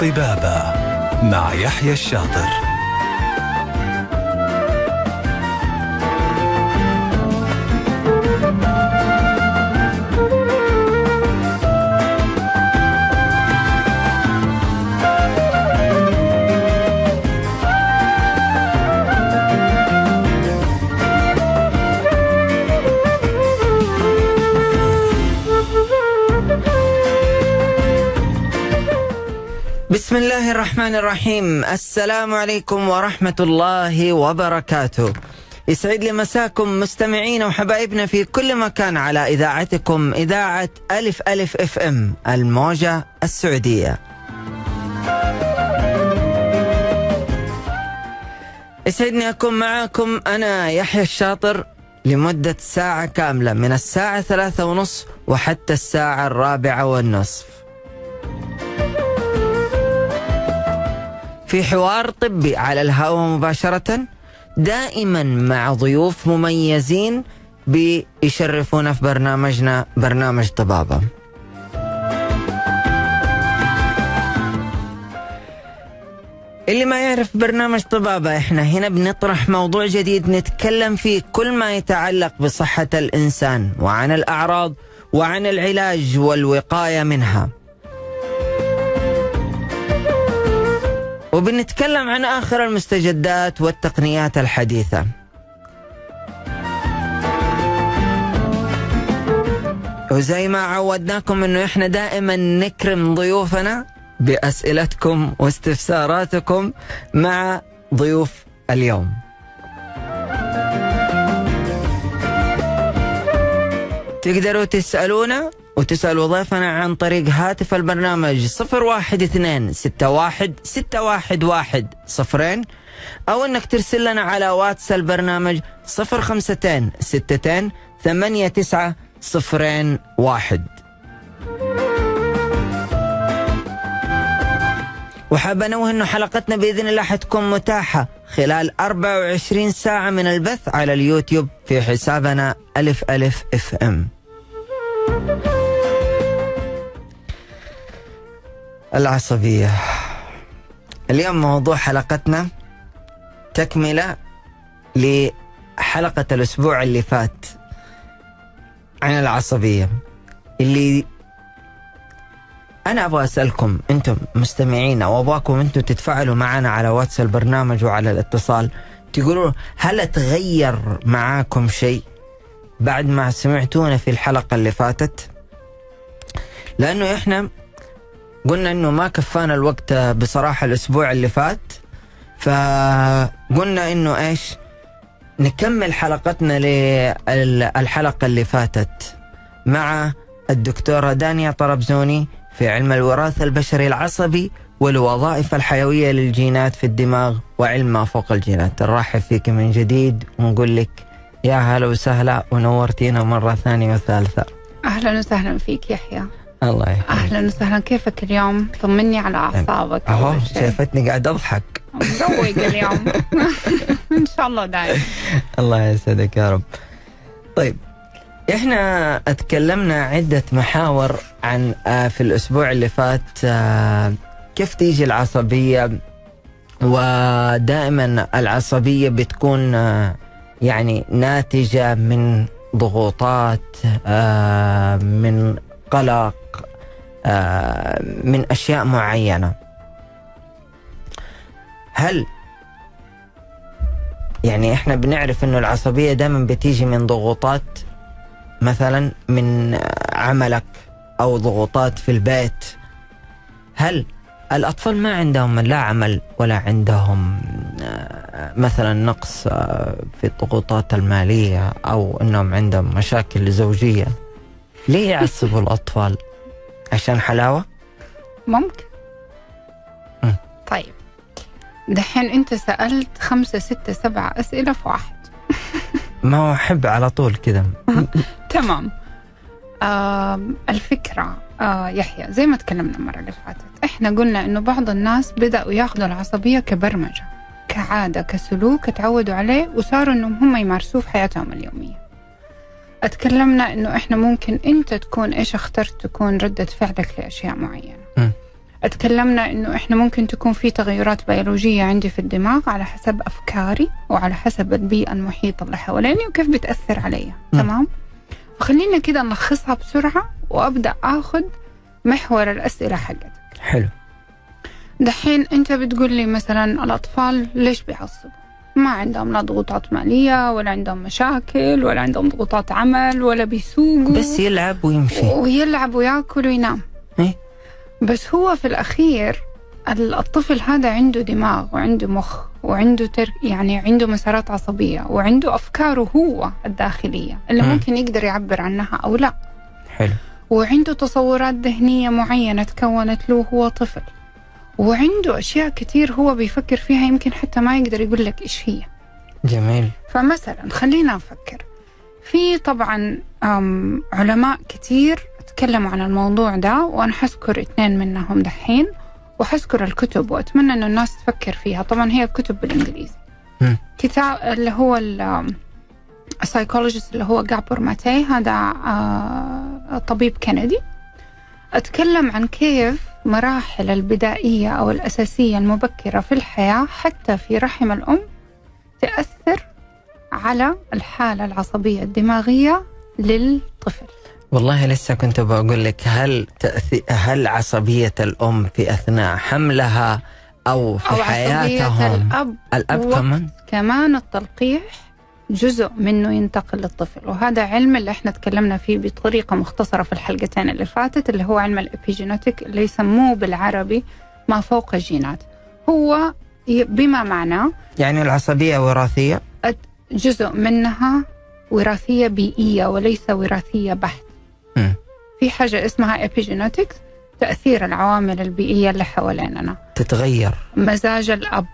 طبابة مع يحيى الشاطر. بسم الله الرحمن الرحيم السلام عليكم ورحمة الله وبركاته يسعد لي مساكم مستمعين وحبايبنا في كل مكان على إذاعتكم إذاعة ألف ألف إف إم الموجة السعودية. يسعدني أكون معاكم أنا يحيى الشاطر لمدة ساعة كاملة من الساعة ثلاثة ونصف وحتى الساعة الرابعة والنصف. في حوار طبي على الهواء مباشرة دائما مع ضيوف مميزين بيشرفونا في برنامجنا برنامج طبابة. اللي ما يعرف برنامج طبابة إحنا هنا بنطرح موضوع جديد نتكلم فيه كل ما يتعلق بصحة الإنسان وعن الأعراض وعن العلاج والوقاية منها. وبنتكلم عن آخر المستجدات والتقنيات الحديثة وزي ما عودناكم إنه إحنا دائما نكرم ضيوفنا بأسئلتكم واستفساراتكم مع ضيوف اليوم. تقدروا تسألونا وتسألوا ضيفنا عن طريق هاتف البرنامج صفر واحد اثنين ستة واحد ستة واحد واحد صفرين أو أنك ترسل لنا على واتس البرنامج صفر خمستين ستتين ثمانية تسعة صفرين واحد وحاب انوه انه حلقتنا بإذن الله حتكون متاحة خلال 24 ساعة من البث على اليوتيوب في حسابنا ألف ألف FM. العصبية. اليوم موضوع حلقتنا تكملة لحلقة الأسبوع اللي فات عن العصبية اللي أنا أبغى أسألكم أنتم مستمعين أو أبغاكم أنتم تتفاعلوا معنا على واتس البرنامج وعلى الاتصال تقولوا هل تغير معاكم شيء بعد ما سمعتونا في الحلقة اللي فاتت لأنه إحنا قلنا إنه ما كفانا الوقت بصراحة الأسبوع اللي فات فقلنا إنه إيش نكمل حلقتنا للحلقة اللي فاتت مع الدكتورة دانيا طربزوني في علم الوراثة البشري العصبي والوظائف الحيوية للجينات في الدماغ وعلم ما فوق الجينات. نرحب فيك من جديد ونقول لك يا هلا وسهلا ونورتينا مرة ثانية وثالثة. أهلا وسهلا فيك يحيى. الله يحفظك. أهلا وسهلا. كيفك اليوم؟ طمني على أعصابك. أهو. شايفتني قاعد أضحك. مروق اليوم. إن شاء الله دايم. الله يسعدك يا رب. طيب إحنا أتكلمنا عدة محاور عن آه، في الأسبوع اللي فات آه، كيف تيجي العصبية؟ ودائما العصبية بتكون آه، يعني ناتجة من ضغوطات من قلق آه، من أشياء معينة. هل يعني إحنا بنعرف إنه العصبية دائما بتيجي من ضغوطات مثلا من عملك أو ضغوطات في البيت؟ هل الأطفال ما عندهم لا عمل ولا عندهم آه، مثلا نقص آه، في الضغوطات المالية أو إنهم عندهم مشاكل زوجية؟ ليه يعصبوا الأطفال؟ عشان حلاوة؟ ممكن. مم. طيب. دحين أنت سألت خمسة ستة سبعة أسئلة في واحد. ما هو أحب على طول كذا. تمام. آم، الفكرة آه يحيى زي ما تكلمنا المرة اللي فاتت إحنا قلنا إنه بعض الناس بدأوا ياخذوا العصبية كبرمجة كعادة كسلوك اتعودوا عليه وصاروا إنهم هم يمارسوه في حياتهم اليومية. أتكلمنا إنه إحنا ممكن أنت تكون إيش اخترت تكون ردة فعلك لأشياء معينة. م. أتكلمنا إنه إحنا ممكن تكون في تغيرات بيولوجية عندي في الدماغ على حسب أفكاري وعلى حسب البيئة المحيطة اللي حواليني وكيف بتأثر علي. تمام؟ فخلينا كده نلخصها بسرعة وأبدأ آخذ محور الأسئلة حقتك. حلو. دحين أنت بتقول لي مثلا الأطفال ليش بيعصبوا؟ ما عندهم لا ضغوطات مالية ولا عندهم مشاكل ولا عندهم ضغوطات عمل ولا بيسوقوا. بس يلعب ويمشي. ويلعب وياكل وينام. إيه؟ بس هو في الأخير ال- الطفل هذا عنده دماغ وعنده مخ وعنده تر... يعني عنده مسارات عصبية وعنده أفكاره هو الداخلية اللي مم. ممكن يقدر يعبر عنها أو لا. حلو. وعنده تصورات ذهنية معينة تكونت له هو طفل. وعنده أشياء كتير هو بيفكر فيها يمكن حتى ما يقدر يقول لك إيش هي. جميل. فمثلا خلينا نفكر. في طبعا علماء كتير تكلموا عن الموضوع ده وأنا حذكر اثنين منهم دحين وحذكر الكتب وأتمنى أن الناس تفكر فيها. طبعا هي كتب بالإنجليزي. كتاب اللي هو السايكولوجيست اللي هو جابور ماتي هذا آه، طبيب كندي. أتكلم عن كيف مراحل البدائية أو الأساسية المبكرة في الحياة حتى في رحم الأم تأثر على الحالة العصبية الدماغية للطفل. والله لسه كنت بقول لك هل تأثي هل عصبية الأم في أثناء حملها أو في أو حياتهم؟ الأب الأب كمان؟ كمان التلقيح جزء منه ينتقل للطفل. وهذا علم اللي إحنا تكلمنا فيه بطريقة مختصرة في الحلقتين اللي فاتت اللي هو علم الإبيجينيتيك اللي يسموه بالعربي ما فوق الجينات. هو بما معناه يعني العصبية وراثية؟ جزء منها وراثية بيئية وليس وراثية بحت. مم. في حاجة اسمها epigenetics تأثير العوامل البيئية اللي حواليننا. تتغير. مزاج الأب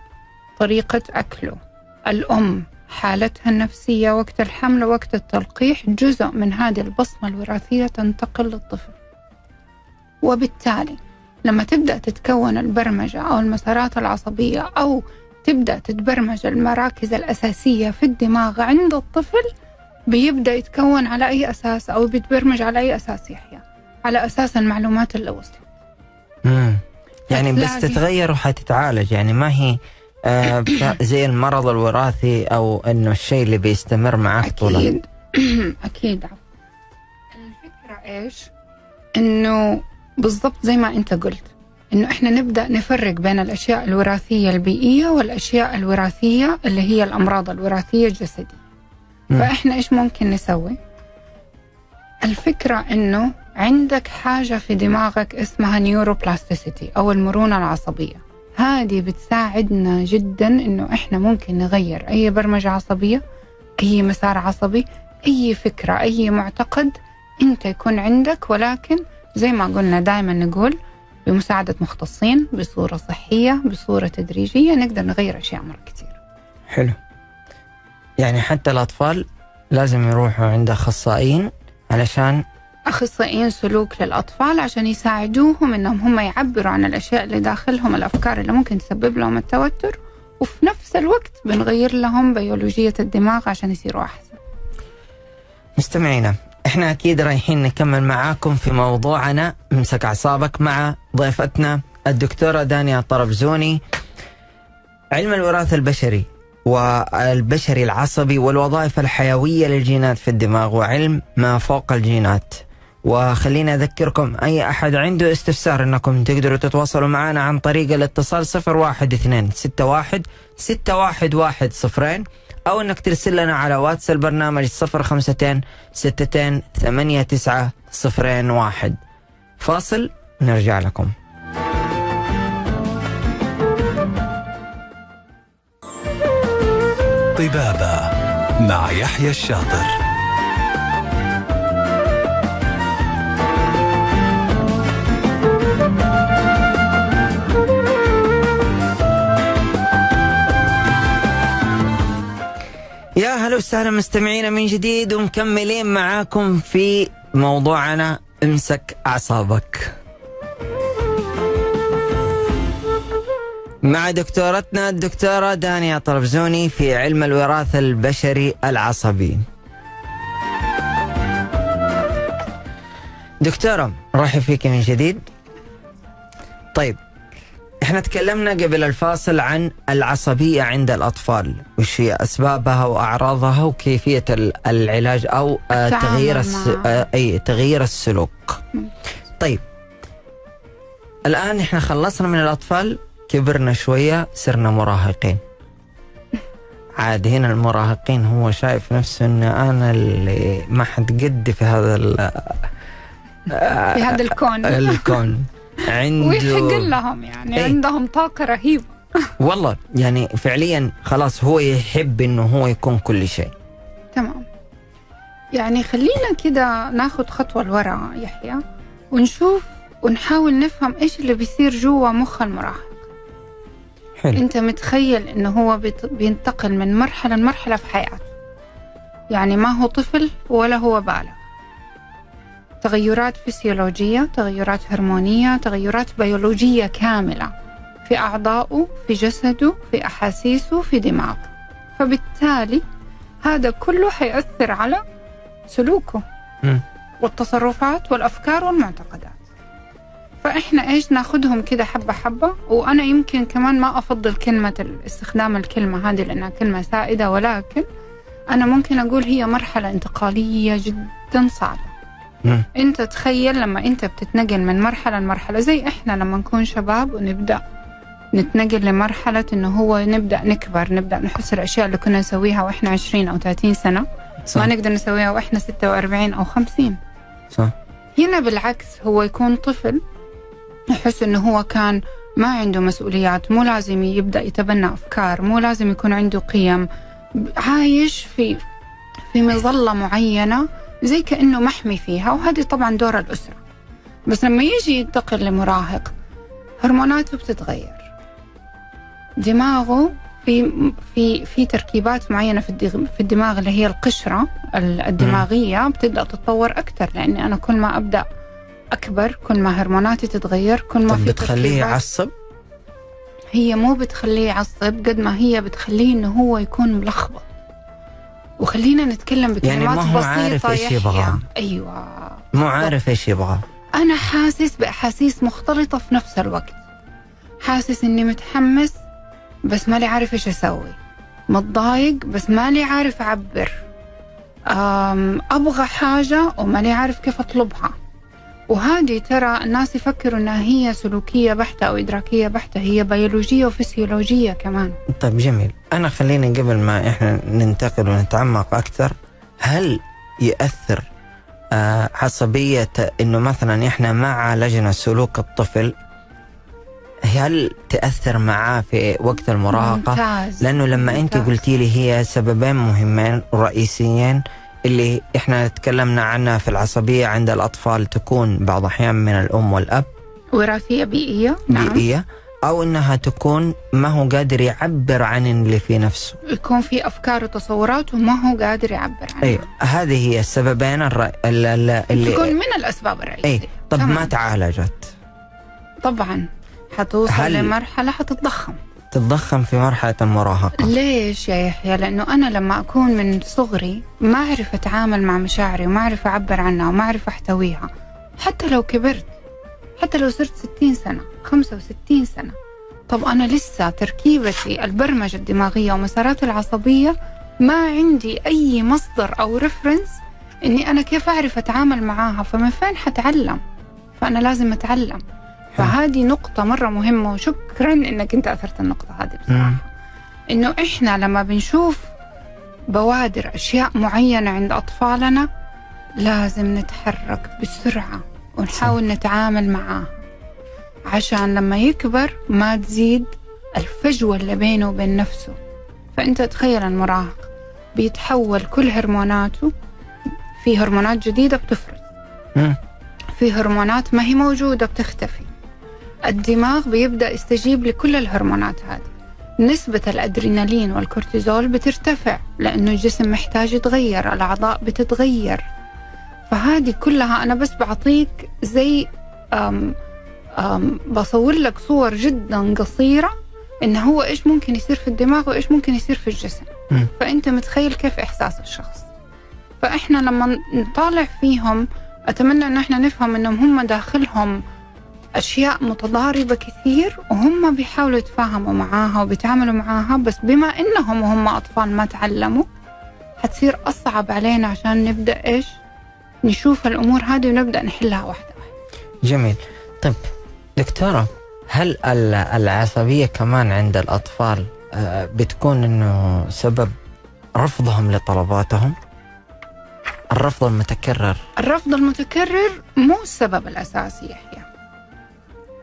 طريقة أكله الأم حالتها النفسية وقت الحمل ووقت التلقيح جزء من هذه البصمة الوراثية تنتقل للطفل. وبالتالي لما تبدأ تتكون البرمجة أو المسارات العصبية أو تبدأ تتبرمج المراكز الأساسية في الدماغ عند الطفل بيبدأ يتكون على أي أساس أو بيتبرمج على أي أساس يحيى على أساس المعلومات اللي وصلت. يعني بس تتغير وحتتعالج يعني ما هي زي المرض الوراثي أو إنه الشيء اللي بيستمر معك طول أكيد عفوا. الفكرة إيش؟ إنه بالضبط زي ما أنت قلت إنه إحنا نبدأ نفرق بين الأشياء الوراثية البيئية والأشياء الوراثية اللي هي الأمراض الوراثية الجسدية مم. فإحنا إيش ممكن نسوي؟ الفكرة إنه عندك حاجة في دماغك اسمها نيوروبلاستيسيتي أو المرونة العصبية هذه بتساعدنا جدا إنه إحنا ممكن نغير أي برمجة عصبية أي مسار عصبي أي فكرة أي معتقد أنت يكون عندك. ولكن زي ما قلنا دائما نقول بمساعدة مختصين بصورة صحية بصورة تدريجية نقدر نغير أشياء مرة كتير حلو. يعني حتى الأطفال لازم يروحوا عند أخصائيين علشان أخصائيين سلوك للأطفال عشان يساعدوهم إنهم هم يعبروا عن الأشياء اللي داخلهم الأفكار اللي ممكن تسبب لهم التوتر وفي نفس الوقت بنغير لهم بيولوجية الدماغ عشان يصيروا أحسن. مستمعينا إحنا أكيد رايحين نكمل معاكم في موضوعنا. امسك أعصابك مع ضيفتنا الدكتورة دانيا طربزوني علم الوراثه البشري والبشري العصبي والوظائف الحيوية للجينات في الدماغ وعلم ما فوق الجينات. وخلينا أذكركم أي أحد عنده استفسار إنكم تقدروا تتواصلوا معنا عن طريق الاتصال 012 61 611 صفرين أو إنك ترسل لنا على واتس البرنامج 052 62 89 صفرين واحد. فاصل نرجع لكم. طبابة مع يحيى الشاطر. يا هلا وسهلا مستمعينا من جديد ومكملين معاكم في موضوعنا امسك أعصابك. مع دكتورتنا الدكتورة دانيا طربزوني في علم الوراثة البشري العصبي. دكتورة رحب فيك من جديد. طيب إحنا تكلمنا قبل الفاصل عن العصبية عند الأطفال وش هي أسبابها وأعراضها وكيفية ال- العلاج أو آه، تغيير الس... آه، أي تغيير السلوك. طيب. الآن إحنا خلصنا من الأطفال كبرنا شوية صرنا مراهقين. عاد هنا المراهقين هو شايف نفسه إن أنا اللي ما حد قدي في هذا في هذا الكون. الكون. عنده ويحق لهم يعني إيه. عندهم طاقة رهيبة. والله يعني فعليا خلاص هو يحب إنه هو يكون كل شيء. تمام. يعني خلينا كده ناخد خطوة لورا يحيى ونشوف ونحاول نفهم إيش اللي بيصير جوا مخ المراهق. حلو. أنت متخيل إنه هو بينتقل من مرحلة لمرحلة في حياته؟ يعني ما هو طفل ولا هو بالغ. تغيرات فسيولوجية تغيرات هرمونية تغيرات بيولوجية كاملة في أعضائه في جسده في أحاسيسه في دماغه. فبالتالي هذا كله حيأثر على سلوكه. والتصرفات والأفكار والمعتقدات. فإحنا إيش ناخدهم كده حبة حبة؟ وأنا يمكن كمان ما أفضل كلمة استخدام الكلمة هذه لأنها كلمة سائدة ولكن أنا ممكن أقول هي مرحلة انتقالية جدا صعبة. مم. أنت تخيل لما أنت بتتنقل من مرحلة لمرحلة زي إحنا لما نكون شباب ونبدأ نتنقل لمرحلة إنه هو نبدأ نكبر نبدأ نحس الأشياء اللي كنا نسويها وإحنا 20 أو 30 سنة صح. ما نقدر نسويها وإحنا 46 أو 50 صح. هنا بالعكس هو يكون طفل يحس انه هو كان ما عنده مسؤوليات مو لازم يبدأ يتبنى أفكار مو لازم يكون عنده قيم عايش في في مظلة معينة زي كأنه محمي فيها وهذه طبعا دور الأسرة. بس لما يجي ينتقل لمراهق هرموناته بتتغير. دماغه في في في تركيبات معينة في في الدماغ اللي هي القشرة ال- الدماغية بتبدأ تتطور أكثر لأني أنا كل ما أبدأ أكبر كل ما هرموناتي تتغير كل ما في بتخليه يعصب؟ هي مو بتخليه يعصب قد ما هي بتخليه إنه هو يكون ملخبط. وخلينا نتكلم بكلمات ما هو عارف يحيى. يبغى. أيوه. مو عارف إيش يبغى. أنا حاسس بأحاسيس مختلطة في نفس الوقت. حاسس إني متحمس بس مالي عارف إيش أسوي. متضايق بس مالي عارف أعبر. أبغى حاجة وماني عارف كيف أطلبها. وهذه ترى الناس يفكروا إنها هي سلوكية بحتة أو إدراكية بحتة هي بيولوجية وفسيولوجية كمان. طيب جميل. أنا خلينا قبل ما إحنا ننتقل ونتعمق أكثر هل ياثر آه عصبية إنه مثلا إحنا ما عالجنا سلوك الطفل؟ هل تأثر معاه في وقت المراهقة؟ ممتاز لأنه لما أنت ممتاز. قلتي لي هي سببين مهمين رئيسيين اللي إحنا تكلمنا عنها في العصبية عند الأطفال تكون بعض الأحيان من الأم والأب. وراثية بيئية نعم. بيئية أو إنها تكون ما هو قادر يعبر عن اللي في نفسه. يكون في أفكار وتصورات وما هو قادر يعبر عنها. اي هذه هي السببين الر... ال- ال- تكون اللي من الأسباب الرئيسية. اي طب تمام. ما تعالجت؟ طبعا حتوصل هل- لمرحلة حتتضخم. تتضخم في مرحلة المراهقة. ليش يا يحيى؟ لأنه أنا لما أكون من صغري ما أعرف أتعامل مع مشاعري وما أعرف أعبر عنها وما أعرف أحتويها. حتى لو كبرت حتى لو صرت 60 سنة 65 سنة. طب أنا لسه تركيبتي البرمجة الدماغية ومساراتي العصبية ما عندي أي مصدر أو ريفرنس إني أنا كيف أعرف أتعامل معاها؟ فمن فين حتعلم؟ فأنا لازم أتعلم. فهذه نقطة مرة مهمة وشكرا إنك أنت أثرت النقطة هذه بصراحة. مم. إنه إحنا لما بنشوف بوادر أشياء معينة عند أطفالنا لازم نتحرك بسرعة ونحاول نتعامل معاه. عشان لما يكبر ما تزيد الفجوة اللي بينه وبين نفسه. فأنت تخيل المراهق بيتحول كل هرموناته في هرمونات جديدة بتفرز. مم. في هرمونات ما هي موجودة بتختفي. الدماغ بيبدأ يستجيب لكل الهرمونات هذه. نسبة الأدرينالين والكورتيزول بترتفع لأنه الجسم محتاج يتغير الأعضاء بتتغير. فهذه كلها أنا بس بعطيك زي أم أم بصور لك صور جدا قصيرة إن هو إيش ممكن يصير في الدماغ وإيش ممكن يصير في الجسم. فأنت متخيل كيف إحساس الشخص. فإحنا لما نطالع فيهم أتمنى إن إحنا نفهم إنهم هم داخلهم أشياء متضاربة كثير وهم بيحاولوا يتفاهموا معاها وبيتعاملوا معاها بس بما إنهم وهم أطفال ما تعلموا حتصير أصعب علينا عشان نبدأ إيش؟ نشوف الأمور هذه ونبدأ نحلها واحدة واحدة. جميل. طيب دكتورة هل ال- العصبية كمان عند الأطفال آه، بتكون إنه سبب رفضهم لطلباتهم؟ الرفض المتكرر. الرفض المتكرر مو السبب الأساسي يحيى.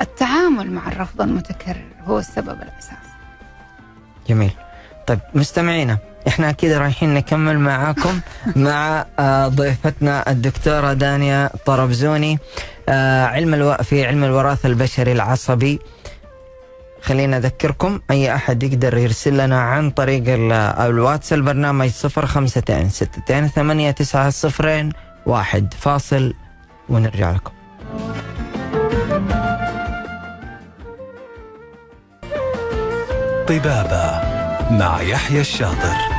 التعامل مع الرفض المتكرر هو السبب الأساسي جميل. طيب مستمعينا إحنا أكيد رايحين نكمل معاكم مع آه، ضيفتنا الدكتورة دانيا طربزوني آه، علم ألو... في علم الوراثة البشري العصبي. خلينا أذكركم أي أحد يقدر يرسل لنا عن طريق ال- الواتس البرنامج 052 62 8 9 0 واحد فاصل ونرجع لكم. طبابة مع يحيى الشاطر.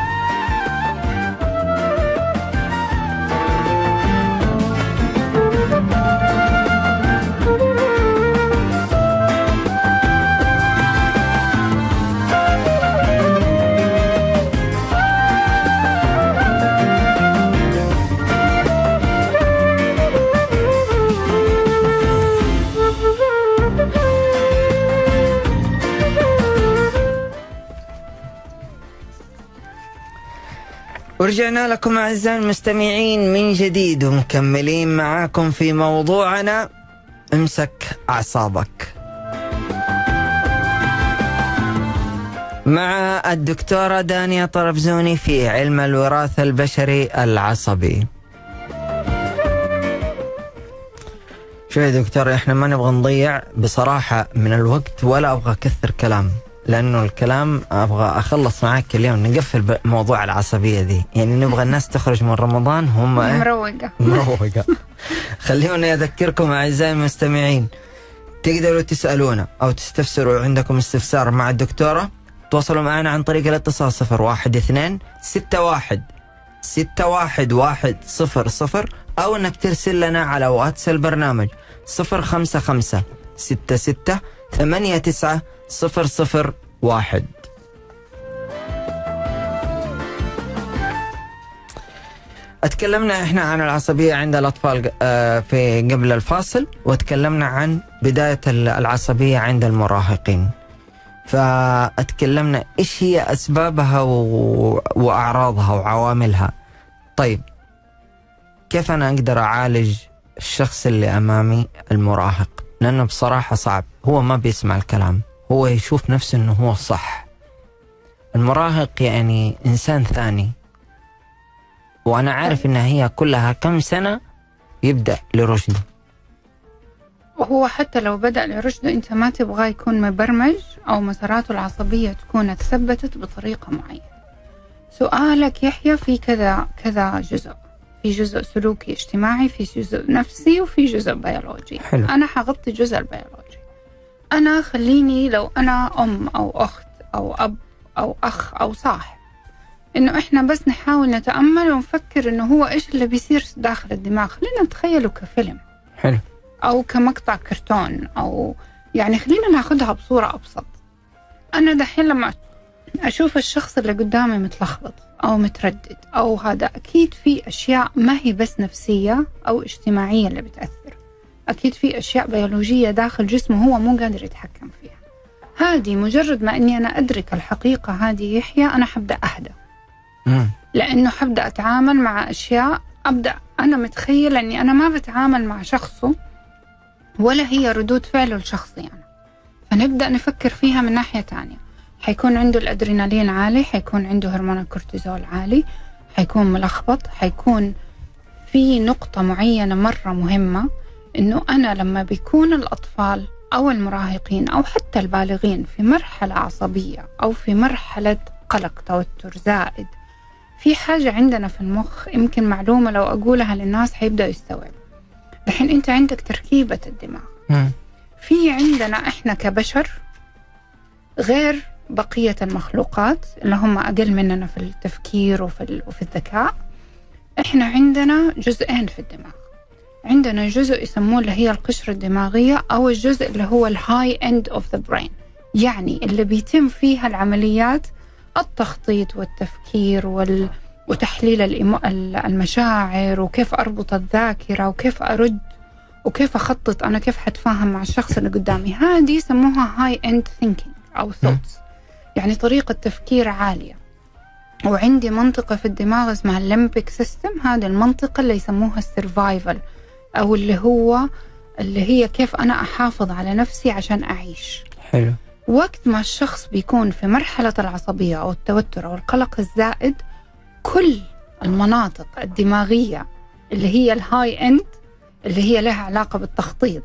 ورجعنا لكم أعزائي المستمعين من جديد ومكملين معاكم في موضوعنا امسك أعصابك. مع الدكتورة دانيا طربزوني في علم الوراثة البشري العصبي. شوف يا دكتور إحنا ما نبغى نضيع بصراحة من الوقت ولا أبغى أكثر كلام. لأنه الكلام أبغى أخلص معاك اليوم نقفل بموضوع العصبية دي. يعني نبغى الناس تخرج من رمضان هم إيه؟ مروقة. مروقة. خليوني أذكركم أعزائي المستمعين تقدروا تسألونا أو تستفسروا عندكم استفسار مع الدكتورة تواصلوا معنا عن طريق الاتصال صفر واحد اثنين ستة واحد ستة واحد واحد صفر صفر أو أنك ترسل لنا على واتس البرنامج صفر خمسة خمسة ستة ستة ثمانية تسعة صفر صفر واحد. اتكلمنا إحنا عن العصبية عند الأطفال آه، في قبل الفاصل وتكلمنا عن بداية ال- العصبية عند المراهقين. فاتكلمنا إيش هي أسبابها. وأعراضها وعواملها. طيب كيف أنا أقدر أعالج الشخص اللي أمامي المراهق؟ لأنه بصراحة صعب. هو ما بيسمع الكلام. هو يشوف نفسه أنه هو الصح المراهق يعني إنسان ثاني. وأنا عارف إنها هي كلها كم سنة يبدأ لرشده. وهو حتى لو بدأ لرشده أنت ما تبغاه يكون مبرمج أو مساراته العصبية تكون اتثبتت بطريقة معينة. سؤالك يحيى في كذا كذا جزء. في جزء سلوكي اجتماعي في جزء نفسي وفي جزء بيولوجي. حلو. أنا حغطي الجزء البيولوجي. أنا خليني لو أنا أم أو أخت أو أب أو أخ أو صاحب. إنه إحنا بس نحاول نتأمل ونفكر إنه هو إيش اللي بيصير داخل الدماغ. خلينا نتخيله كفيلم. حلو. أو كمقطع كرتون أو يعني خلينا ناخدها بصورة أبسط. أنا دحين لما أشوف الشخص اللي قدامي متلخبط. أو متردد. أو هذا أكيد في أشياء ما هي بس نفسية أو اجتماعية اللي بتأثر. أكيد في أشياء بيولوجية داخل جسمه هو مو قادر يتحكم فيها. هذه مجرد ما إني أنا أدرك الحقيقة هذه يحيى أنا حبدأ اهدى مم. لأنه حبدأ أتعامل مع أشياء أبدأ. أنا متخيله إني أنا ما بتعامل مع شخصه ولا هي ردود فعله لشخصي أنا. فنبدأ نفكر فيها من ناحية تانية. حيكون عنده الأدرينالين عالي حيكون عنده هرمون الكورتيزول عالي حيكون ملخبط حيكون في نقطة معينة مرة مهمة إنه أنا لما بيكون الأطفال أو المراهقين أو حتى البالغين في مرحلة عصبية أو في مرحلة قلق توتر زائد في حاجة عندنا في المخ يمكن معلومة لو أقولها للناس حيبدأوا يستوعبوا الحين أنت عندك تركيبة الدماغ. في عندنا إحنا كبشر غير بقية المخلوقات اللي هم أقل مننا في التفكير وفي, وفي الذكاء. إحنا عندنا جزئين في الدماغ. عندنا جزء يسموه اللي هي القشرة الدماغية أو الجزء اللي هو ال high end of the brain يعني اللي بيتم فيها العمليات التخطيط والتفكير وال وتحليل ال emo- المشاعر وكيف أربط الذاكرة وكيف أرد وكيف أخطط أنا كيف حتفاهم مع الشخص اللي قدامي. هذه يسموها high end thinking أو thoughts يعني طريقة تفكير عالية. وعندي منطقة في الدماغ اسمها ال limbic system هذه المنطقة اللي يسموها ال survival أو اللي هو اللي هي كيف أنا أحافظ على نفسي عشان أعيش. حلو. وقت ما الشخص بيكون في مرحلة العصبية أو التوتر أو القلق الزائد كل المناطق الدماغية اللي هي ال high end اللي هي لها علاقة بالتخطيط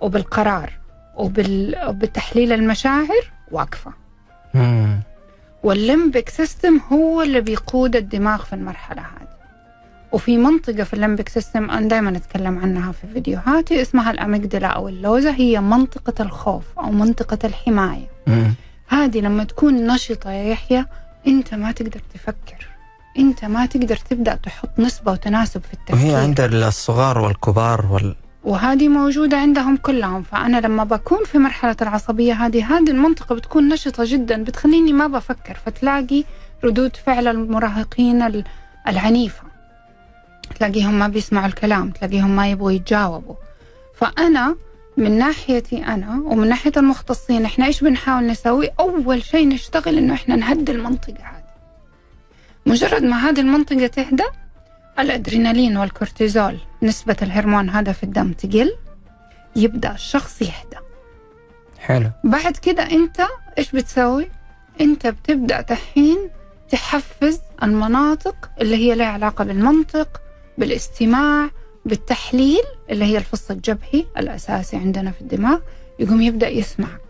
وبالقرار وبال- وبتحليل المشاعر واقفة. مم. وال limbic system هو اللي بيقود الدماغ في المرحلة هذه. وفي منطقة في ال limbic system أنا دائما أتكلم عنها في فيديوهاتي اسمها ال amygdala أو اللوزة. هي منطقة الخوف أو منطقة الحماية. هذه لما تكون نشطة يا يحيى أنت ما تقدر تفكر. أنت ما تقدر تبدأ تحط نسبة وتناسب في التفكير. وهي عند الصغار والكبار وال وهذه موجودة عندهم كلهم. فأنا لما بكون في مرحلة العصبية هذه هذه المنطقة بتكون نشطة جدا بتخليني ما بفكر فتلاقي ردود فعل المراهقين ال- العنيفة. تلاقيهم ما بيسمعوا الكلام تلاقيهم ما يبغوا يتجاوبوا. فأنا من ناحيتي أنا ومن ناحية المختصين إحنا إيش بنحاول نسوي؟ أول شيء نشتغل إنه إحنا نهدي المنطقة هذه. مجرد ما هذه المنطقة تهدى الأدرينالين والكورتيزول نسبة الهرمون هذا في الدم تقل يبدأ الشخص يهدى حلو. بعد كده أنت إيش بتسوي؟ أنت بتبدأ تحين تحفز المناطق اللي هي لها علاقة بالمنطق بالاستماع بالتحليل اللي هي الفص الجبهي الأساسي عندنا في الدماغ يقوم يبدأ يسمعك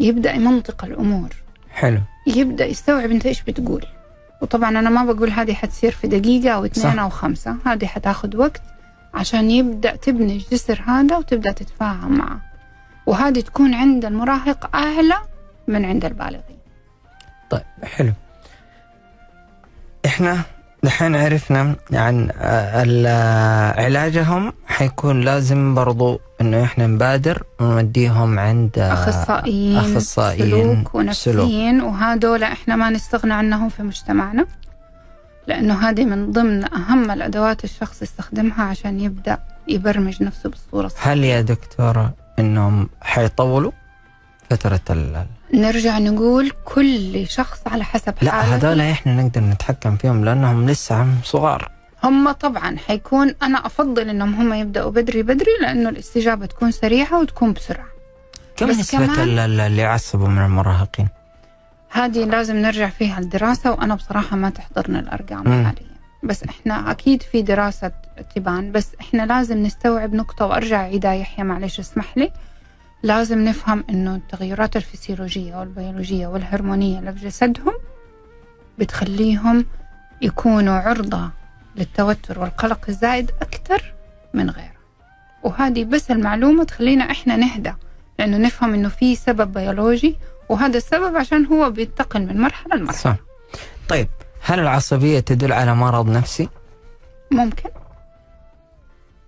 يبدأ يمنطق الأمور. حلو. يبدأ يستوعب أنت إيش بتقول. وطبعا أنا ما بقول هذه حتصير في دقيقة أو اثنين. أو خمسة. هذه حتاخذ وقت عشان يبدأ تبني الجسر هذا وتبدأ تتفاهم معه. وهذه تكون عند المراهق اعلى من عند البالغين. طيب حلو. إحنا دحين عرفنا عن علاجهم حيكون لازم برضو إنه إحنا نبادر ونوديهم عند أخصائيين أخصائيين سلوك ونفسيين. وهذول إحنا ما نستغنى عنهم في مجتمعنا لأنه هذه من ضمن أهم الأدوات الشخص يستخدمها عشان يبدأ يبرمج نفسه بالصورة الصحيحة. هل يا دكتورة إنهم حيطولوا فترة ال نرجع نقول كل شخص على حسب لا حالته. هذول إحنا نقدر نتحكم فيهم لأنهم لسه عم صغار. هم طبعا حيكون أنا أفضل إنهم هم يبدأوا بدري بدري لأنه الاستجابة تكون سريعة وتكون بسرعة. كم بس نسبة اللي يعصبوا من المراهقين؟ هذه لازم نرجع فيها الدراسة وأنا بصراحة ما تحضرني الأرقام مم. حاليا. بس إحنا أكيد في دراسة تبان بس إحنا لازم نستوعب نقطة وأرجع اعيدها يحيى معلش اسمح لي. لازم نفهم إنه التغيرات الفسيولوجية والبيولوجية والهرمونية اللي في جسدهم بتخليهم يكونوا عرضة للتوتر والقلق الزائد أكثر من غيره. وهذه بس المعلومة تخلينا إحنا نهدى لأنه نفهم إنه في سبب بيولوجي وهذا السبب عشان هو بينتقل من مرحلة لمرحلة. صح. طيب هل العصبية تدل على مرض نفسي؟ ممكن.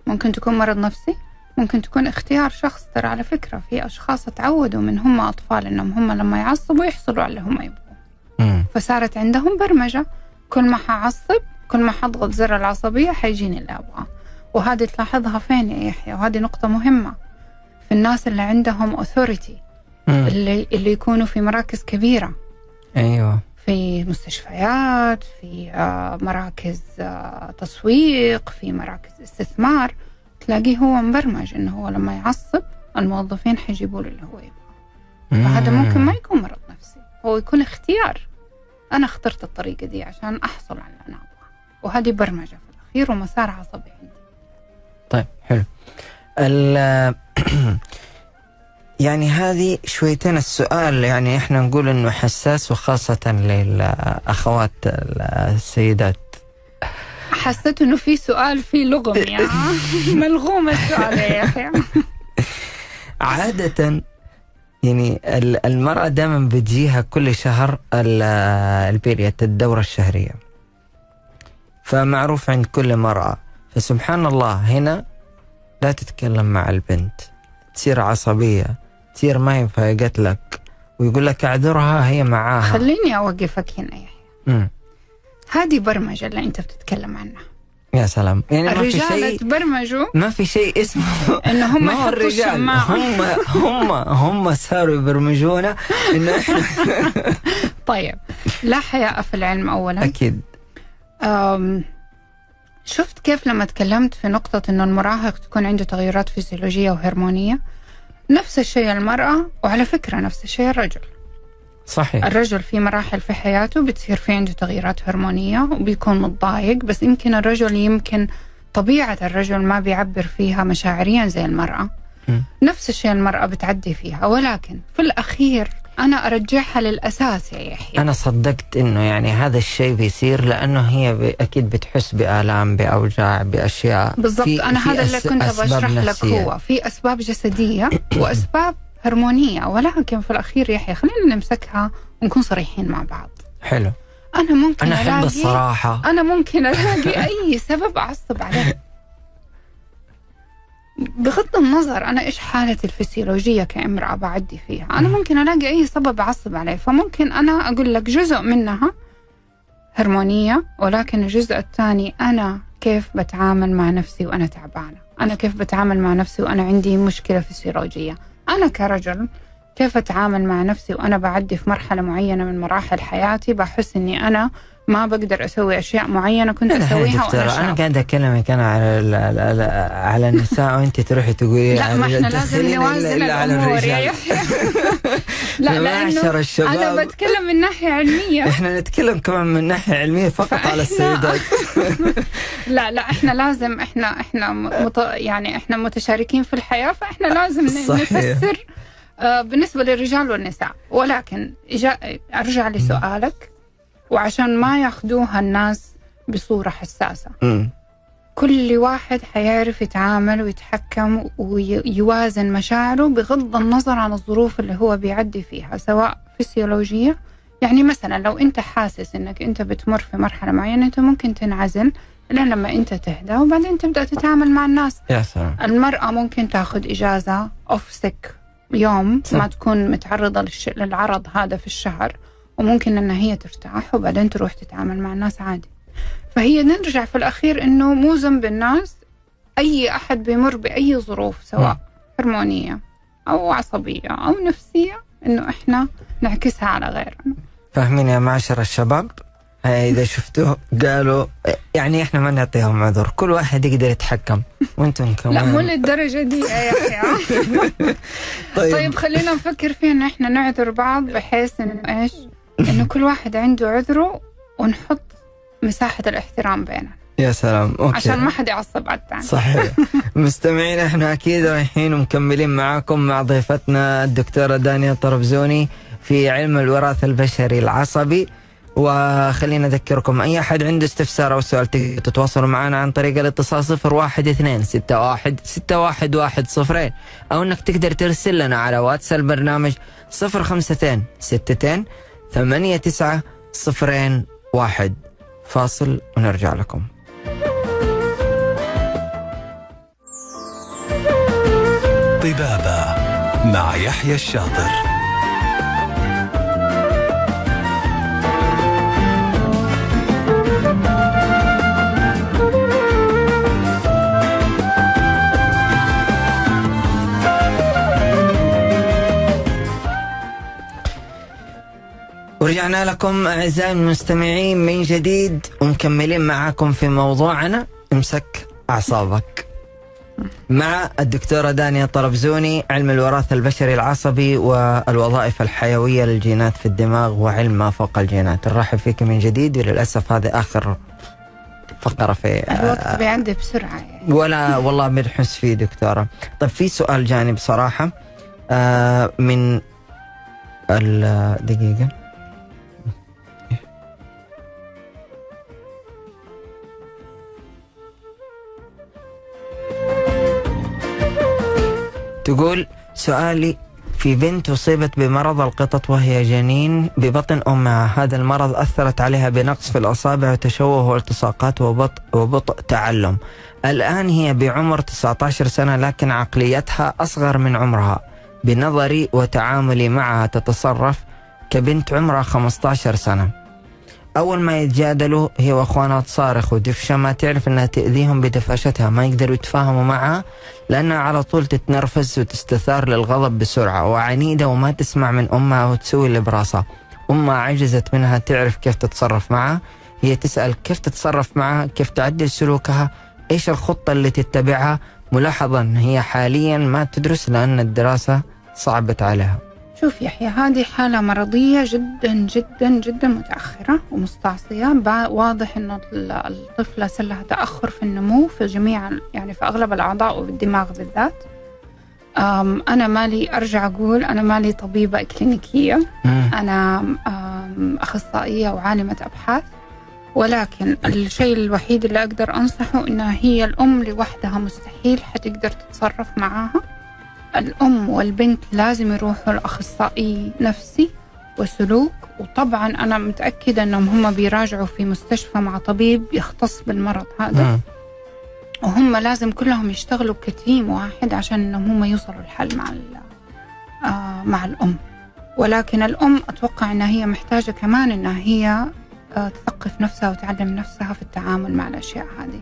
ممكن تكون مرض نفسي. ممكن تكون اختيار شخص ترى على فكرة في أشخاص تعودوا من هم أطفال إنهم هم لما يعصبوا يحصلوا على اللي هم يبغوا مم. فصارت عندهم برمجة. كل ما حعصب كل ما حضغط زر العصبية حيجيني اللي أبغاه. وهذه تلاحظها فين يا يحيى؟ وهذه نقطة مهمة. في الناس اللي عندهم أوثوريتي مم. اللي, اللي يكونوا في مراكز كبيرة. أيوه. في مستشفيات في آه، مراكز آه، تسويق في مراكز استثمار. تلاقيه هو مبرمج إنه هو لما يعصب الموظفين حيجيبوا له اللي هو يبغاه. فهذا مم. ممكن ما يكون مرض نفسي. هو يكون اختيار. أنا اخترت الطريقة دي عشان أحصل على اللي أنا أبغاه. وهذه برمجة في الأخير ومسار عصبي عندي. طيب حلو. ال يعني هذه شويتين السؤال. يعني إحنا نقول إنه حساس وخاصة للأخوات السيدات. حسيت إنه في سؤال في لغم يا ملغوم السؤال يا أخي. عادة يعني ال- المرأة دائما بتجيها كل شهر ال- البيريت الدورة الشهرية. فمعروف عند كل مرأة. فسبحان الله هنا لا تتكلم مع البنت. تصير عصبية تصير ما ينفع قتلك ويقول لك اعذرها هي معاها. خليني أوقفك هنا يا يحيى. هذه برمجة اللي أنت بتتكلم عنها. يا سلام. يعني ما في الرجال شيء تبرمجوا ما في شيء اسمه ان هم ما الرجال. هم هم هم صاروا يبرمجونا انه إحنا طيب. لا حياء في العلم اولا. أكيد. أم، شفت كيف لما تكلمت في نقطة إنه المراهق تكون عنده تغيرات فيزيولوجية وهرمونية؟ نفس الشيء المرأة وعلى فكرة نفس الشيء الرجل. صحيح. الرجل في مراحل في حياته بتصير في عنده تغييرات هرمونية وبيكون متضايق بس يمكن الرجل يمكن طبيعة الرجل ما بيعبر فيها مشاعريا زي المرأة. م. نفس الشيء المرأة بتعدي فيها. ولكن في الأخير أنا أرجعها للأساس يا يحيى. أنا صدقت إنه يعني هذا الشيء بيصير لأنه هي ب... أكيد بتحس بآلام بأوجاع بأشياء. بالضبط. أنا في هذا اللي كنت بشرح لك. هو. في أسباب جسدية وأسباب هرمونية ولكن في الأخير يحيى خلينا نمسكها ونكون صريحين مع بعض. حلو. أنا ممكن أنا أحب ألاقي الصراحة. أنا ممكن ألاقي أي سبب أعصب عليه. بغض النظر أنا إيش حالتي الفسيولوجية كامرأة بعدي فيها. أنا ممكن ألاقي أي سبب أعصب عليه. فممكن أنا أقول لك جزء منها هرمونية ولكن الجزء الثاني أنا كيف بتعامل مع نفسي وأنا تعبانة. أنا كيف بتعامل مع نفسي وأنا عندي مشكلة فسيولوجية. أنا كرجل كيف أتعامل مع نفسي وأنا بعدي في مرحلة معينة من مراحل حياتي؟ بحس إني أنا ما بقدر أسوي أشياء معينة كنت لا، هي أسويها دكتورة وأنا أنا شاب. قاعد اكلمك أنا على ال- ال- ال- على النساء وأنت تروحي تقولي لا ما إحنا لازم إلا- نوازن إلا على الأمور يا الرجال. لا لأنه معشر الشباب. أنا بتكلم من ناحية علمية. إحنا نتكلم كمان من ناحية علمية فقط على السيدات. لا لا إحنا لازم إحنا إحنا مت يعني إحنا متشاركين في الحياة فإحنا لازم صحيح. نفسر آه، بالنسبة للرجال والنساء. ولكن أرجع لسؤالك. وعشان ما ياخذوها الناس بصورة حساسة أمم. كل واحد حيعرف يتعامل ويتحكم ويوازن مشاعره بغض النظر عن الظروف اللي هو بيعدي فيها سواء فسيولوجية يعني مثلا لو أنت حاسس إنك أنت بتمر في مرحلة معينة أنت ممكن تنعزل لين لما أنت تهدى وبعدين تبدأ تتعامل مع الناس يا سلام المرأة ممكن تاخذ إجازة أوف سيك يوم صح. ما تكون متعرضة. للعرض هذا في الشهر وممكن إن هي ترتاح وبعدين تروح تتعامل مع الناس عادي. فهي نرجع في الأخير إنه مو ذنب الناس أي أحد بيمر بأي ظروف سواء هرمونية أو عصبية أو نفسية إنه إحنا نعكسها على غيرنا. فاهمين يا معشر الشباب؟ هاي إذا شفتوه قالوا يعني إحنا ما نعطيهم عذر كل واحد يقدر يتحكم وأنتم كمان لا مو للدرجة دي يا يحيى. طيب, طيب خلينا نفكر فيه إن إحنا نعذر بعض بحيث إنه إيش؟ إنه كل واحد عنده عذره ونحط مساحة الاحترام بيننا. يا سلام. أوكي. عشان ما حد يعصب على الثاني صحيح. مستمعين إحنا أكيد رايحين ومكملين معاكم مع ضيفتنا الدكتورة دانيا طربزوني في علم الوراثة البشري العصبي. وخلينا اذكركم أي أحد عنده استفسار أو سؤال تتواصلوا معنا عن طريق الاتصال صفر واحد اثنين ستة واحد ستة واحد واحد صفرين. أو إنك تقدر ترسل لنا على واتس البرنامج صفر خمستين ستتين ثمانية تسعة صفرين واحد. فاصل ونرجع لكم. طبابة مع يحيى الشاطر. ورجعنا لكم أعزائي المستمعين من جديد ومكملين معاكم في موضوعنا امسك أعصابك. مع الدكتورة دانيا طربزوني علم الوراثة البشري العصبي والوظائف الحيوية للجينات في الدماغ وعلم ما فوق الجينات. نرحب فيك من جديد وللأسف هذه آخر فقرة في الوقت بيعدي بسرعة يعني. ولا والله بنحس فيه دكتورة. طيب في سؤال جاني بصراحة آه من دقيقة. تقول سؤالي في بنت أصيبت بمرض القطط وهي جنين ببطن أمها. هذا المرض أثرت عليها بنقص في الأصابع وتشوه والتصاقات وبطء, وبطء تعلم. الآن هي بعمر 19 سنة لكن عقليتها أصغر من عمرها. بنظري وتعاملي معها تتصرف كبنت عمرها 15 سنة. أول ما يتجادلوا هي وأخوانها تصارخ ودفشة ما تعرف أنها تأذيهم بدفاشتها ما يقدروا يتفاهموا معها لأنها على طول تتنرفز وتستثار للغضب بسرعة وعنيدة وما تسمع من أمها وتسوي اللي براسها. أمها عجزت منها تعرف كيف تتصرف معها هي تسأل كيف تتصرف معها كيف تعدل سلوكها إيش الخطة اللي تتبعها؟ ملاحظة أن هي حاليا ما تدرس لأن الدراسة صعبت عليها. شوف يحيى هذه حالة مرضية جدا جدا جدا متأخرة ومستعصية. واضح إنه ال- الطفلة صار لها تأخر في النمو في جميع يعني في أغلب الأعضاء وبالدماغ بالذات. أنا مالي أرجع أقول أنا مالي طبيبة إكلينيكية مم. أنا أخصائية وعالمة أبحاث. ولكن الشيء الوحيد اللي أقدر أنصحه إنها هي الأم لوحدها مستحيل حتقدر تتصرف معاها. الأم والبنت لازم يروحوا لأخصائي نفسي وسلوك وطبعا أنا متأكدة أنهم هم بيراجعوا في مستشفى مع طبيب يختص بالمرض هذا. مم. وهم لازم كلهم يشتغلوا كتيم واحد عشان إنهم هم يوصلوا الحل مع آه مع الأم. ولكن الأم أتوقع إنها هي محتاجة كمان إنها هي آه تثقف نفسها وتعلم نفسها في التعامل مع الأشياء هذه.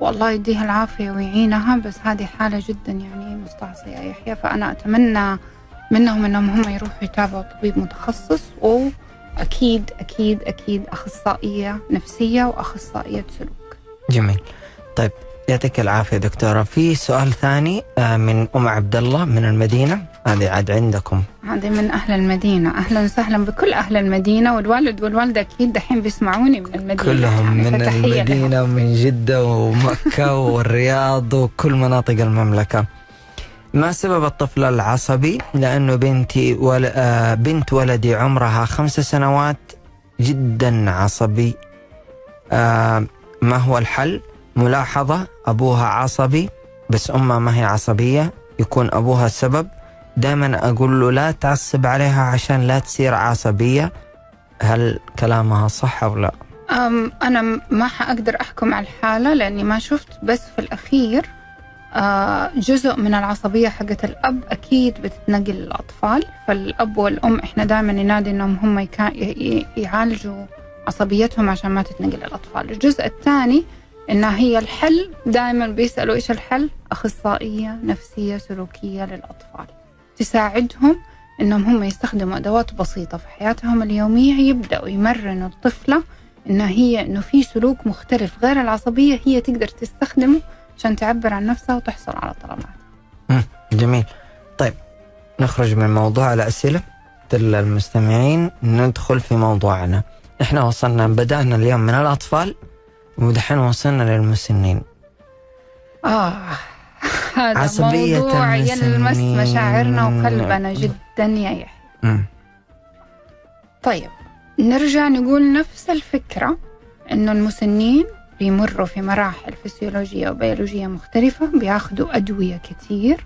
والله يديها العافية ويعينها بس هذه حالة جدا يعني مستعصية يا يحيى. فأنا أتمنى منهم إنهم هم يروحوا يتابعوا طبيب متخصص وأكيد أكيد أكيد أخصائية نفسية وأخصائية سلوك. جميل. طيب يعطيك العافية دكتورة. في سؤال ثاني آه، من أم عبد الله من المدينة. هذه عاد عندكم. هذه من أهل المدينة. أهلا وسهلا بكل أهل المدينة والوالد والوالدة أكيد دحين بيسمعوني من المدينة. كلهم يعني من. المدينة ومن جدة ومكة والرياض وكل مناطق المملكة. ما سبب الطفل العصبي؟ لأنه بنتي ول... آه، بنت ولدي عمرها خمس سنوات جدا عصبي. آه، ما هو الحل؟ ملاحظة أبوها عصبي بس أمها ما هي عصبية. يكون أبوها السبب دائما أقول له لا تعصب عليها عشان لا تصير عصبية. هل كلامها صح أو لا؟ أنا ما حأقدر أحكم على الحالة لأني ما شفت بس في الأخير آه، جزء من العصبية حقت الأب أكيد بتتنقل للأطفال. فالأب والأم إحنا دائما ننادي إنهم هم يعالجوا عصبيتهم عشان ما تتنقل للأطفال. الجزء الثاني إنها هي الحل. دائما بيسألوا إيش الحل؟ أخصائية نفسية سلوكية للأطفال. تساعدهم إنهم هم يستخدموا أدوات بسيطة في حياتهم اليومية يبدأوا يمرنوا الطفلة إن هي إنه في سلوك مختلف غير العصبية هي تقدر تستخدمه عشان تعبر عن نفسها وتحصل على طلبات. جميل. طيب نخرج من موضوع الأسئلة. المستمعين ندخل في موضوعنا. إحنا وصلنا بدأنا اليوم من الأطفال ودحين وصلنا للمسنين. آه. هذا عصبية موضوع يلمس. مشاعرنا وقلبنا جدا يا يحيى. طيب نرجع نقول نفس الفكرة إنه المسنين بيمروا في مراحل فسيولوجية وبيولوجية مختلفة بياخدوا أدوية كتير.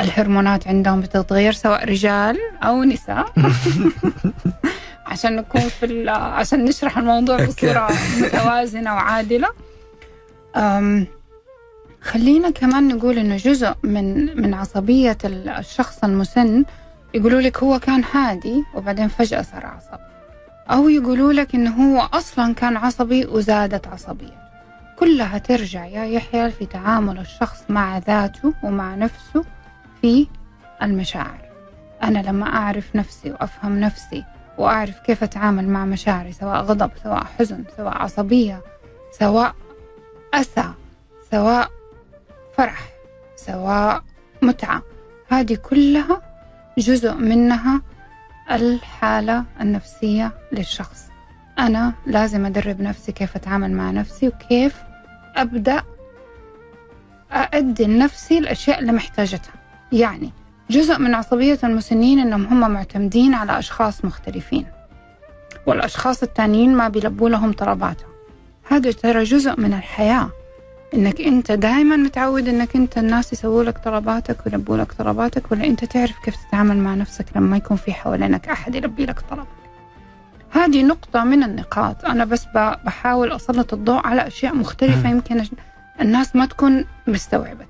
الهرمونات عندهم بتتغير سواء رجال أو نساء. عشان نكون في عشان نشرح الموضوع بصورة متوازنة وعادلة. خلينا كمان نقول إنه جزء من من عصبية ال- الشخص المسن يقولوا لك هو كان هادي وبعدين فجأة صار عصبي. أو يقولوا لك إنه هو أصلا كان عصبي وزادت عصبية. كلها ترجع يا يحيى في تعامل الشخص مع ذاته ومع نفسه في المشاعر. أنا لما أعرف نفسي وأفهم نفسي وأعرف كيف أتعامل مع مشاعري سواء غضب سواء حزن سواء عصبية سواء أسى سواء فرح سواء متعة. هذه كلها جزء منها الحالة النفسية للشخص. أنا لازم أدرب نفسي كيف أتعامل مع نفسي وكيف أبدأ أأدي لنفسي الأشياء اللي محتاجتها. يعني جزء من عصبية المسنين إنهم هم معتمدين على أشخاص مختلفين والأشخاص التانيين ما بيلبوا لهم طلباتهم. هذا ترى جزء من الحياة. إنك أنت دائما متعود إنك أنت الناس يسووا لك طلباتك ويلبوا لك طلباتك ولا أنت تعرف كيف تتعامل مع نفسك لما يكون في حوالينك أحد يلبي لك طلبك هذه نقطة من النقاط أنا بس بحاول أسلط الضوء على أشياء مختلفة. يمكن الناس ما تكون مستوعبتها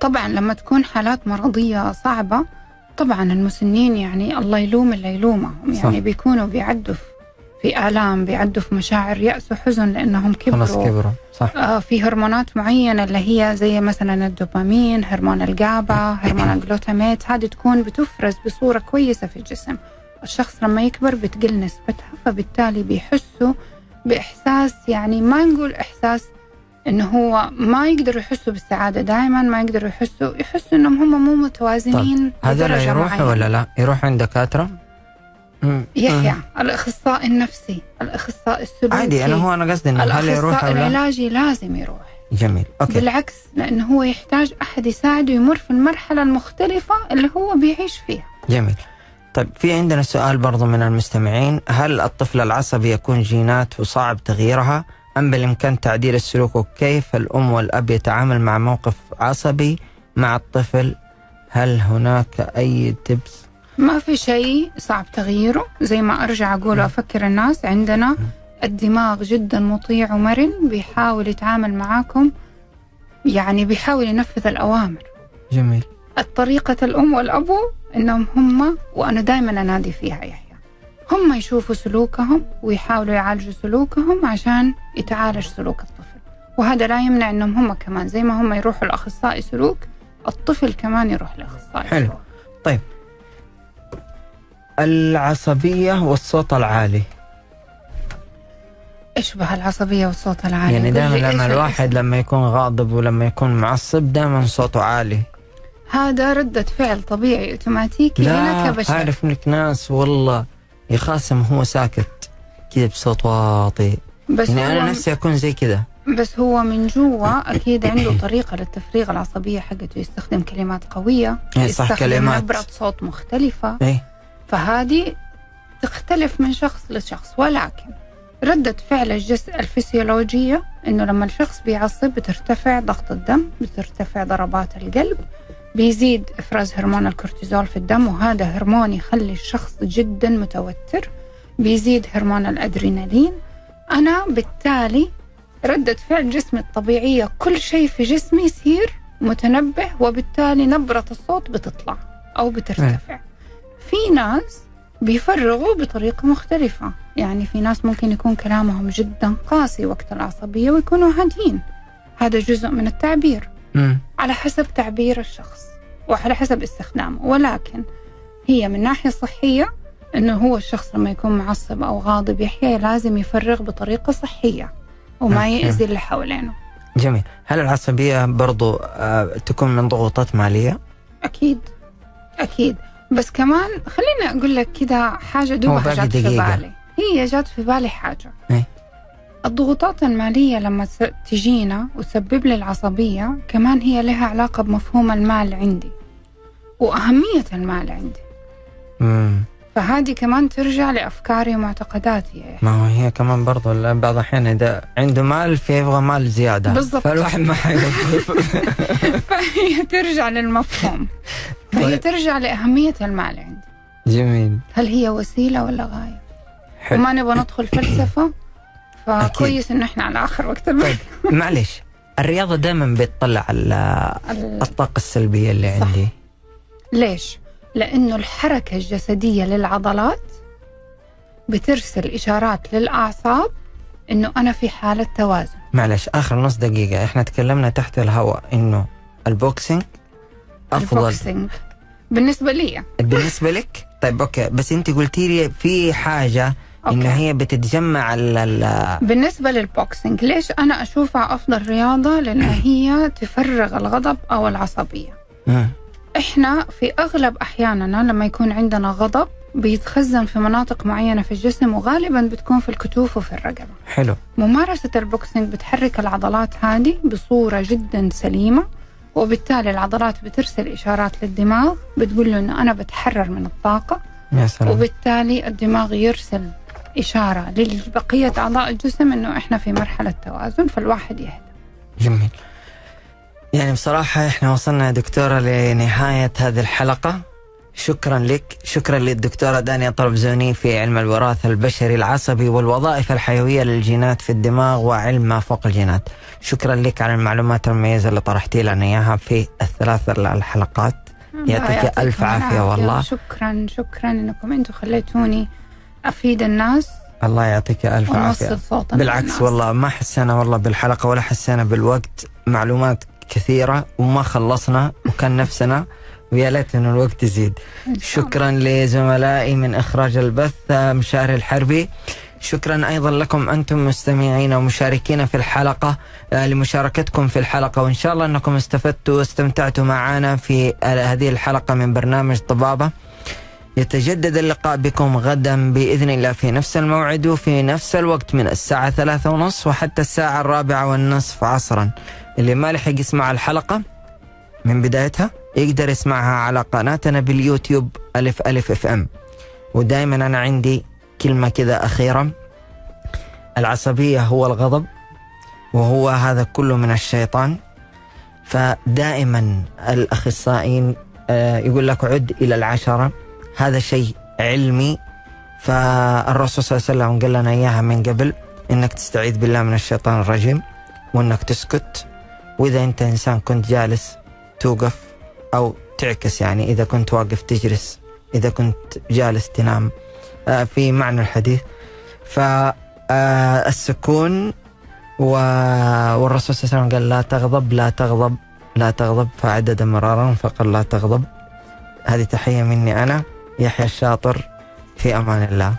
طبعا لما تكون حالات مرضية صعبة طبعا المسنين يعني الله يلوم اللي يلومهم صح. يعني بيكونوا بيعدوا في- في آلام بيعدوا في مشاعر يأس وحزن لأنهم خلاص كبروا كبروا صح آه، في هرمونات معينة اللي هي زي مثلا الدوبامين هرمون الجابا هرمون الجلوتاميت هذه تكون بتفرز بصورة كويسة في الجسم الشخص لما يكبر بتقل نسبتها فبالتالي بيحسوا بإحساس يعني ما نقول إحساس إنه هو ما يقدروا يحسوا بالسعادة دائما ما يقدروا يحسوا يحسوا إنهم هم مو متوازنين هذا لا بدرجة يروح معينة. ولا لا يروح عند دكاترة. يحيى مم. الأخصائي النفسي الأخصائي السلوكي عادي أنا هو أنا قصدي إنه هل يروح ولا لا؟ العلاجي لازم يروح. جميل أوكي. بالعكس لأنه هو يحتاج أحد يساعده يمر في المرحلة المختلفة اللي هو بيعيش فيها. جميل. طيب في عندنا سؤال برضو من المستمعين. هل الطفل العصبي يكون جينات وصعب تغييرها؟ أم بالإمكان تعديل السلوك؟ وكيف الأم والأب يتعامل مع موقف عصبي مع الطفل؟ هل هناك أي تبس ما في شيء صعب تغييره. زي ما أرجع أقول وأفكر الناس عندنا الدماغ جدا مطيع ومرن بيحاول يتعامل معاكم يعني بيحاول ينفذ الأوامر. جميل. الطريقة الأم والأبو إنهم هم وأنا دائما أنادي فيها يحيى. هم يشوفوا سلوكهم ويحاولوا يعالجوا سلوكهم عشان يتعالج سلوك الطفل. وهذا لا يمنع إنهم هم كمان. زي ما هم يروحوا لأخصائي سلوك الطفل كمان يروح لأخصائي حلو. سلوك. العصبية والصوت العالي. اشبه العصبية والصوت العالي؟ يعني دائما لما الواحد؟ لما يكون غاضب ولما يكون معصب دائما صوته عالي. هذا ردة فعل طبيعي أوتوماتيكي لا كبشر. أعرف منك ناس والله يخاصم هو ساكت كذا بصوت واطي. بس يعني أنا نفسي أكون زي كذا. بس هو من جوا أكيد عنده طريقة للتفريغ العصبية حقته يستخدم كلمات قوية إيه صح، يستخدم كلمات. نبره صوت مختلفة. إيه. فهذه تختلف من شخص لشخص ولكن ردة فعل الجسم الفسيولوجية إنه لما الشخص بيعصب بترتفع ضغط الدم بترتفع ضربات القلب بيزيد إفراز هرمون الكورتيزول في الدم وهذا هرمون يخلي الشخص جدا متوتر بيزيد هرمون الأدرينالين أنا بالتالي ردة فعل جسمي الطبيعية كل شيء في جسمي يصير متنبه وبالتالي نبرة الصوت بتطلع أو بترتفع. في ناس بيفرغوا بطريقة مختلفة. يعني في ناس ممكن يكون كلامهم جدا قاسي وقت العصبية ويكونوا هادين. هذا جزء من التعبير. مم. على حسب تعبير الشخص وعلى حسب استخدامه. ولكن هي من ناحية صحية إنه هو الشخص لما يكون معصب أو غاضب يحيى لازم يفرغ بطريقة صحية وما. يأذي اللي حوالينه. جميل. هل العصبية برضو آه تكون من ضغوطات مالية؟ أكيد. أكيد. بس كمان خليني أقول لك كذا حاجة دوبها جات في. بالي هي جات في بالي حاجة إيه؟ الضغوطات المالية لما تجينا وتسبب لي العصبية كمان هي لها علاقة بمفهوم المال عندي وأهمية المال عندي مم. فهذه كمان ترجع لأفكاري ومعتقداتي يا ما هو هي كمان برضو بعض الأحيان إذا عنده مال فيبغى مال زيادة بالضبط. فالواحد ما فهي ترجع للمفهوم فهي طيب. ترجع لأهمية المال عندي. جميل. هل هي وسيلة ولا غاية؟ حلو. وما نبغى ندخل فلسفة فكويس إنه إحنا على آخر وقت. طيب معلش الرياضة دائما بتطلع على ال- الطاقة السلبية اللي صح. عندي. ليش؟ لأنه الحركة الجسدية للعضلات بترسل إشارات للأعصاب إنه أنا في حالة توازن. معلش آخر نص دقيقة. إحنا تكلمنا تحت الهواء إنه ال boxing أفضل. ال boxing. بالنسبة لي. بالنسبة لك؟ طيب okay. بس أنت قلتي لي في حاجة إنه أوكي. هي بتتجمع ال ال- بالنسبة لل boxing ليش أنا أشوفها أفضل رياضة؟ لأن هي تفرغ الغضب أو العصبية. مم. إحنا في أغلب أحياننا لما يكون عندنا غضب بيتخزن في مناطق معينة في الجسم وغالبا بتكون في الكتوف وفي الرقبة. حلو. ممارسة البوكسينج بتحرك العضلات هذه بصورة جدا سليمة وبالتالي العضلات بترسل إشارات للدماغ بتقول له إنه أنا بتحرر من الطاقة يا سلام. وبالتالي الدماغ يرسل إشارة لبقية أعضاء الجسم إنه إحنا في مرحلة توازن فالواحد يهدى. جميل. يعني بصراحة إحنا وصلنا يا دكتورة لنهاية هذه الحلقة. شكرا لك. شكرا للدكتورة دانيا طربزوني في علم الوراثة البشري العصبي والوظائف الحيوية للجينات في الدماغ وعلم ما فوق الجينات. شكرا لك على المعلومات المميزة اللي طرحتي لنا إياها في الثلاث الحلقات. يعطيك ألف عافية والله. شكرا شكرا إنكم أنتم خليتوني أفيد الناس. الله يعطيك ألف عافية. ونوصل صوتنا بالعكس للناس. والله ما حسينا والله بالحلقة ولا حسينا بالوقت. معلومات كثيرة وما خلصنا وكان نفسنا. ويا ليت انه الوقت يزيد. شكرا لزملائي من إخراج البث مشاري الحربي. شكرا أيضا لكم أنتم مستمعين ومشاركين في الحلقة آه، لمشاركتكم في الحلقة. وإن شاء الله أنكم استفدتوا واستمتعتوا معنا في هذه الحلقة من برنامج طبابة. يتجدد اللقاء بكم غدا بإذن الله في نفس الموعد وفي نفس الوقت من الساعة ثلاثة ونصف وحتى الساعة الرابعة والنصف عصرا. اللي ما لحق يسمع الحلقة من بدايتها يقدر يسمعها على قناتنا باليوتيوب ألف ألف إف إم. ودائما أنا عندي كلمة كذا أخيرة العصبية هو الغضب وهو هذا كله من الشيطان. فدائما الأخصائيين آه، يقول لك عد إلى العشرة. هذا شيء علمي. فالرسول صلى الله عليه وسلم قال لنا إياها من قبل إنك تستعيذ بالله من الشيطان الرجيم وإنك تسكت. وإذا أنت إنسان كنت جالس توقف. أو تعكس يعني إذا كنت واقف تجلس إذا كنت جالس تنام. آه، في معنى الحديث. فالسكون والرسول صلى الله عليه وسلم قال لا تغضب لا تغضب لا تغضب فعدد مرارا فقال لا تغضب. هذه تحية مني أنا يحيى الشاطر في أمان الله.